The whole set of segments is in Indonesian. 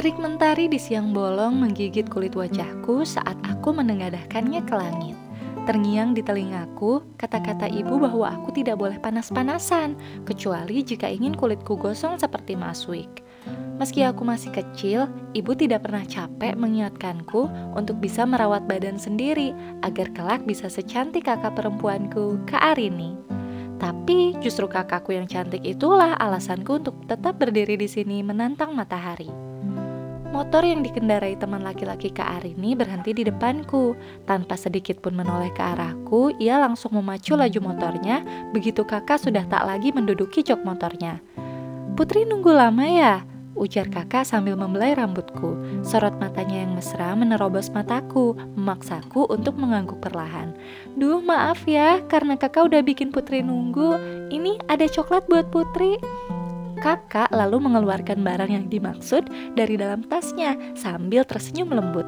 Terik mentari di siang bolong menggigit kulit wajahku saat aku menengadahkannya ke langit. Terngiang di telingaku kata-kata ibu bahwa aku tidak boleh panas-panasan, kecuali jika ingin kulitku gosong seperti Mas Wik. Meski aku masih kecil, ibu tidak pernah capek mengingatkanku untuk bisa merawat badan sendiri agar kelak bisa secantik kakak perempuanku, Kak Arini. Tapi justru kakakku yang cantik itulah alasanku untuk tetap berdiri di sini menantang matahari. Motor yang dikendarai teman laki-laki Kak Arini berhenti di depanku. Tanpa sedikit pun menoleh ke arahku, ia langsung memacu laju motornya. Begitu kakak sudah tak lagi menduduki jok motornya. Putri nunggu lama ya? ujar kakak sambil membelai rambutku. Sorot matanya yang mesra menerobos mataku, memaksaku untuk mengangguk perlahan. Duh, maaf ya, karena kakak udah bikin Putri nunggu. Ini ada coklat buat Putri. Kakak lalu mengeluarkan barang yang dimaksud dari dalam tasnya sambil tersenyum lembut.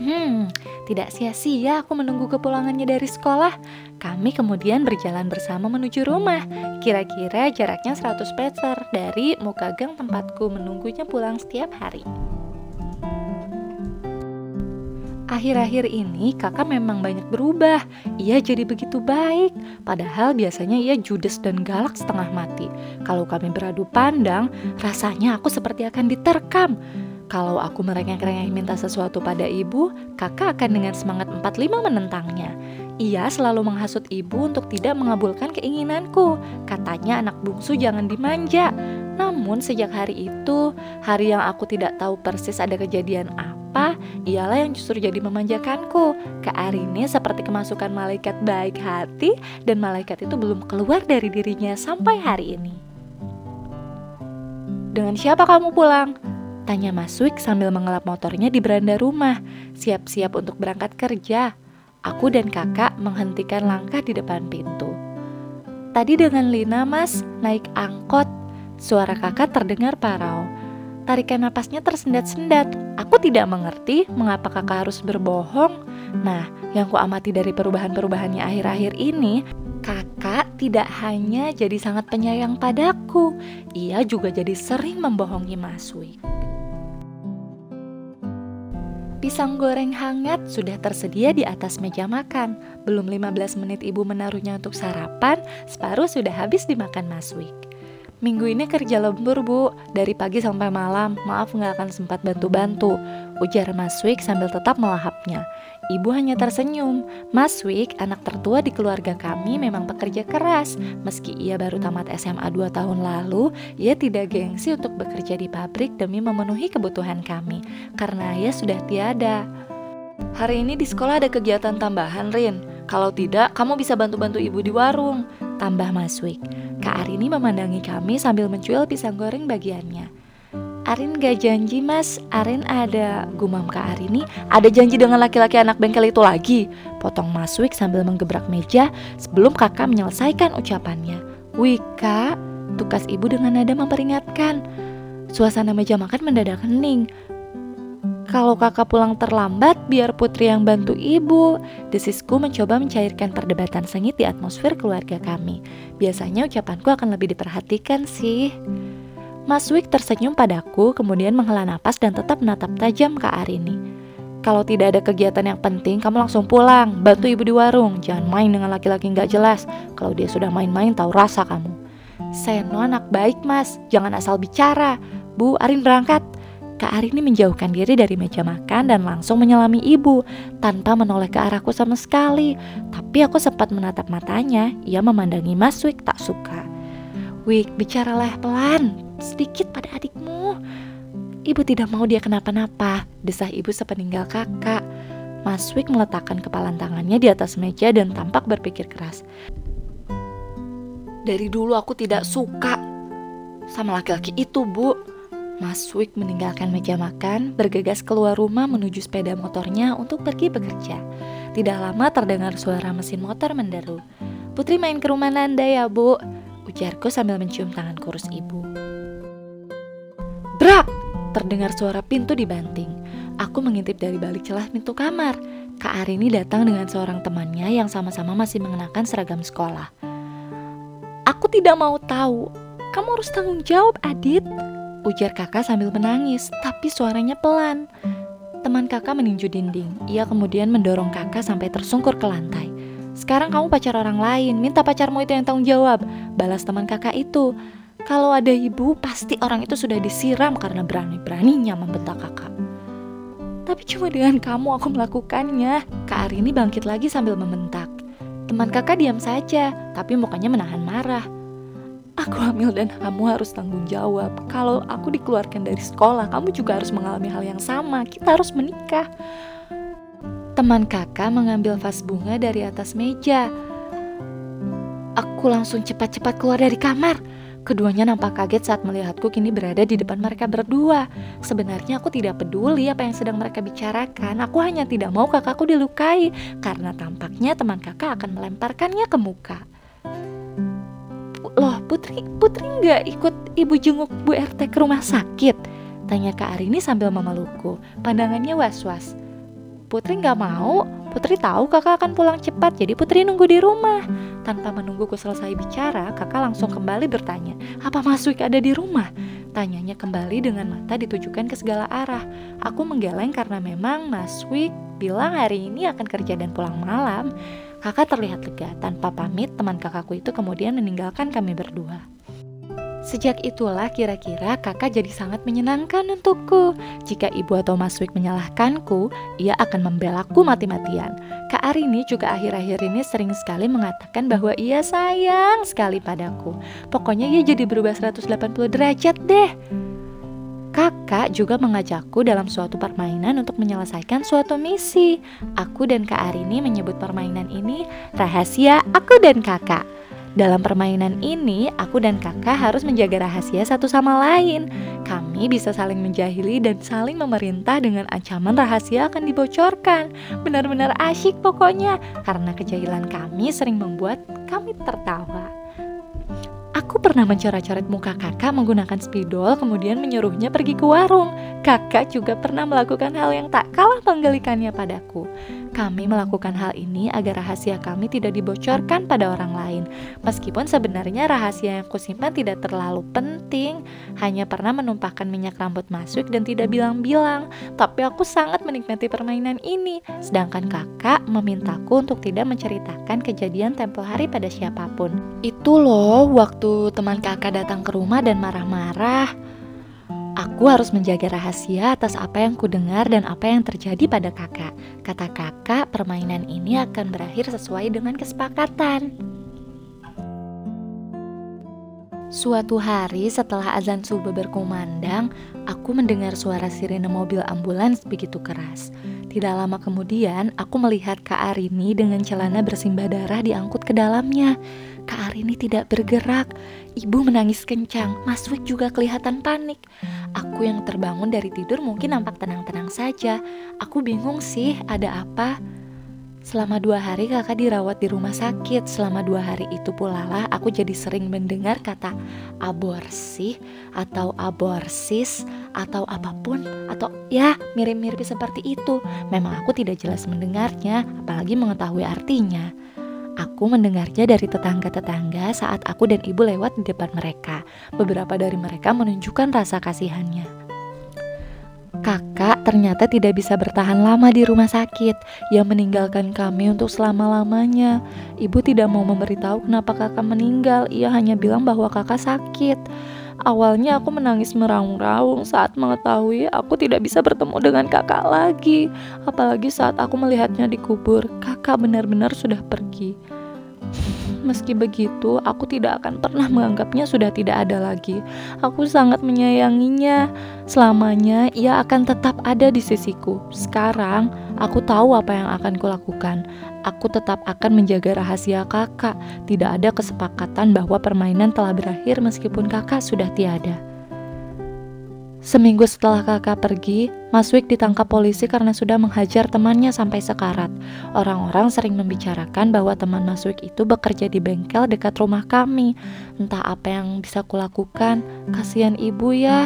Hmm, tidak sia-sia aku menunggu kepulangannya dari sekolah. Kami kemudian berjalan bersama menuju rumah. Kira-kira jaraknya 100 meter dari muka gang tempatku menunggunya pulang setiap hari. Akhir-akhir ini kakak memang banyak berubah. Ia jadi begitu baik. Padahal biasanya ia judes dan galak setengah mati. Kalau kami beradu pandang, rasanya aku seperti akan diterkam. Kalau aku merengek-rengek minta sesuatu pada ibu, kakak akan dengan semangat 45 menentangnya. Ia selalu menghasut ibu untuk tidak mengabulkan keinginanku. Katanya anak bungsu jangan dimanja. Namun sejak hari itu, hari yang aku tidak tahu persis ada kejadian apa, ialah yang justru jadi memanjakanku. Kak Arini seperti kemasukan malaikat baik hati dan malaikat itu belum keluar dari dirinya sampai hari ini. Dengan siapa kamu pulang? Tanya Mas Wik sambil mengelap motornya di beranda rumah, siap-siap untuk berangkat kerja. Aku dan kakak menghentikan langkah di depan pintu. Tadi dengan Lina mas, naik angkot. Suara kakak terdengar parau. Tarikan napasnya tersendat-sendat. Aku tidak mengerti mengapa kakak harus berbohong. Nah, yang ku amati dari perubahan-perubahannya akhir-akhir ini, kakak tidak hanya jadi sangat penyayang padaku, ia juga jadi sering membohongi Mas Wik. Pisang goreng hangat sudah tersedia di atas meja makan. Belum 15 menit ibu menaruhnya untuk sarapan, separuh sudah habis dimakan Mas Wik. Minggu ini kerja lembur bu, dari pagi sampai malam, maaf nggak akan sempat bantu-bantu, ujar Mas Wik sambil tetap melahapnya. Ibu hanya tersenyum. Mas Wik, anak tertua di keluarga kami memang pekerja keras. Meski ia baru tamat SMA 2 tahun lalu, ia tidak gengsi untuk bekerja di pabrik demi memenuhi kebutuhan kami. Karena ia sudah tiada. Hari ini di sekolah ada kegiatan tambahan, Rin. Kalau tidak, kamu bisa bantu-bantu ibu di warung. Tambah Mas Wik. Kak Arini memandangi kami sambil mencuil pisang goreng bagiannya. Arin gak janji mas, Arin ada. Gumam ke Arini Ada janji dengan laki-laki anak bengkel itu lagi. Potong Mas Wik sambil menggebrak meja sebelum kakak menyelesaikan ucapannya. Wika, tukas ibu dengan nada memperingatkan. Suasana meja makan mendadak hening kalau kakak pulang terlambat, biar putri yang bantu ibu. Desisku mencoba mencairkan perdebatan sengit di atmosfer keluarga kami. Biasanya ucapanku akan lebih diperhatikan sih. Mas Wik tersenyum padaku, kemudian menghela napas dan tetap menatap tajam ke Arini. Kalau tidak ada kegiatan yang penting, kamu langsung pulang. Bantu ibu di warung. Jangan main dengan laki-laki nggak jelas. Kalau dia sudah main-main, tahu rasa kamu. Seno anak baik mas, jangan asal bicara. Bu, Arin berangkat. Kak Arini menjauhkan diri dari meja makan dan langsung menyelami ibu tanpa menoleh ke arahku sama sekali. Tapi aku sempat menatap matanya, ia memandangi Mas Wik tak suka. Wik, bicaralah pelan, sedikit pada adikmu. Ibu tidak mau dia kenapa-napa, desah ibu sepeninggal kakak. Mas Wik meletakkan kepalan tangannya di atas meja dan tampak berpikir keras. Dari dulu aku tidak suka sama laki-laki itu, Bu. Mas Wik meninggalkan meja makan, bergegas keluar rumah menuju sepeda motornya untuk pergi bekerja. Tidak lama terdengar suara mesin motor menderu. Putri main ke rumah Nanda ya, Bu. Ujarku sambil mencium tangan kurus ibu. Brak! Terdengar suara pintu dibanting. Aku mengintip dari balik celah pintu kamar. Kak Arini datang dengan seorang temannya yang sama-sama masih mengenakan seragam sekolah. Aku tidak mau tahu. Kamu harus tanggung jawab, Adit. Ujar kakak sambil menangis, tapi suaranya pelan. Teman kakak meninju dinding. Ia kemudian mendorong kakak sampai tersungkur ke lantai. Sekarang kamu pacar orang lain, minta pacarmu itu yang tanggung jawab. Balas teman kakak itu. Kalau ada ibu, pasti orang itu sudah disiram karena berani-beraninya membentak kakak. Tapi cuma dengan kamu aku melakukannya. Kak Arini bangkit lagi sambil membentak. Teman kakak diam saja, tapi mukanya menahan marah. Aku hamil dan kamu harus tanggung jawab. Kalau aku dikeluarkan dari sekolah, kamu juga harus mengalami hal yang sama. Kita harus menikah. Teman kakak mengambil vas bunga dari atas meja. Aku langsung cepat-cepat keluar dari kamar. Keduanya nampak kaget saat melihatku kini berada di depan mereka berdua. Sebenarnya aku tidak peduli apa yang sedang mereka bicarakan. Aku hanya tidak mau kakakku dilukai karena tampaknya teman kakak akan melemparkannya ke muka. Loh, Putri, Putri nggak ikut ibu jenguk Bu RT ke rumah sakit? Tanya Kak Arini sambil memelukku. Pandangannya was-was. Putri nggak mau. Putri tahu kakak akan pulang cepat, jadi Putri nunggu di rumah. Tanpa menungguku selesai bicara, kakak langsung kembali bertanya, apa Mas Wik ada di rumah? Tanyanya kembali dengan mata ditujukan ke segala arah. Aku menggeleng karena memang Mas Wik bilang hari ini akan kerja dan pulang malam. Kakak terlihat lega. Tanpa pamit, teman kakakku itu kemudian meninggalkan kami berdua. Sejak itulah kira-kira kakak jadi sangat menyenangkan untukku. Jika ibu atau Mas Wik menyalahkanku, ia akan membelaku mati-matian. Kak Arini juga akhir-akhir ini sering sekali mengatakan bahwa ia sayang sekali padaku. Pokoknya ia jadi berubah 180 derajat deh. Kakak juga mengajakku dalam suatu permainan untuk menyelesaikan suatu misi. Aku dan Kak Arini menyebut permainan ini rahasia aku dan kakak. Dalam permainan ini, aku dan kakak harus menjaga rahasia satu sama lain. Kami bisa saling menjahili dan saling memerintah dengan ancaman rahasia akan dibocorkan. Benar-benar asyik pokoknya, karena kejahilan kami sering membuat kami tertawa. Aku pernah mencoret-coret muka kakak menggunakan spidol kemudian menyuruhnya pergi ke warung. Kakak juga pernah melakukan hal yang tak kalah menggelikannya padaku. Kami melakukan hal ini agar rahasia kami tidak dibocorkan pada orang lain. Meskipun sebenarnya rahasia yang kusimpan tidak terlalu penting, hanya pernah menumpahkan minyak rambut masuk dan tidak bilang-bilang. Tapi aku sangat menikmati permainan ini. Sedangkan kakak memintaku untuk tidak menceritakan kejadian tempo hari pada siapa pun. Itu loh waktu teman kakak datang ke rumah dan marah-marah, aku harus menjaga rahasia atas apa yang ku dengar dan apa yang terjadi pada kakak. Kata kakak, permainan ini akan berakhir sesuai dengan kesepakatan. Suatu hari setelah azan subuh berkumandang, aku mendengar suara sirene mobil ambulans begitu keras. Tidak lama kemudian, aku melihat Kak Arini dengan celana bersimbah darah diangkut ke dalamnya. Kak Arini tidak bergerak. Ibu menangis kencang. Mas Wik juga kelihatan panik. Aku yang terbangun dari tidur mungkin nampak tenang-tenang saja. Aku bingung sih, ada apa? Selama dua hari kakak dirawat di rumah sakit. Selama dua hari itu pula lah aku jadi sering mendengar kata aborsi atau aborsis atau apa pun atau ya mirip-mirip seperti itu. Memang aku tidak jelas mendengarnya, apalagi mengetahui artinya. Aku mendengarnya dari tetangga-tetangga saat aku dan ibu lewat di depan mereka. Beberapa dari mereka menunjukkan rasa kasihannya. Kakak ternyata tidak bisa bertahan lama di rumah sakit. Ia meninggalkan kami untuk selama-lamanya. Ibu tidak mau memberitahu kenapa kakak meninggal. Ia hanya bilang bahwa kakak sakit. Awalnya aku menangis meraung-raung saat mengetahui aku tidak bisa bertemu dengan kakak lagi. Apalagi saat aku melihatnya dikubur, kakak benar-benar sudah pergi. Meski begitu, aku tidak akan pernah menganggapnya sudah tidak ada lagi. Aku sangat menyayanginya. Selamanya ia akan tetap ada di sisiku. Sekarang, aku tahu apa yang akan kulakukan. Aku tetap akan menjaga rahasia kakak. Tidak ada kesepakatan bahwa permainan telah berakhir meskipun kakak sudah tiada. Seminggu setelah kakak pergi, Mas Wik ditangkap polisi karena sudah menghajar temannya sampai sekarat. Orang-orang sering membicarakan bahwa teman Mas Wik itu bekerja di bengkel dekat rumah kami. Entah apa yang bisa kulakukan, kasihan ibu ya.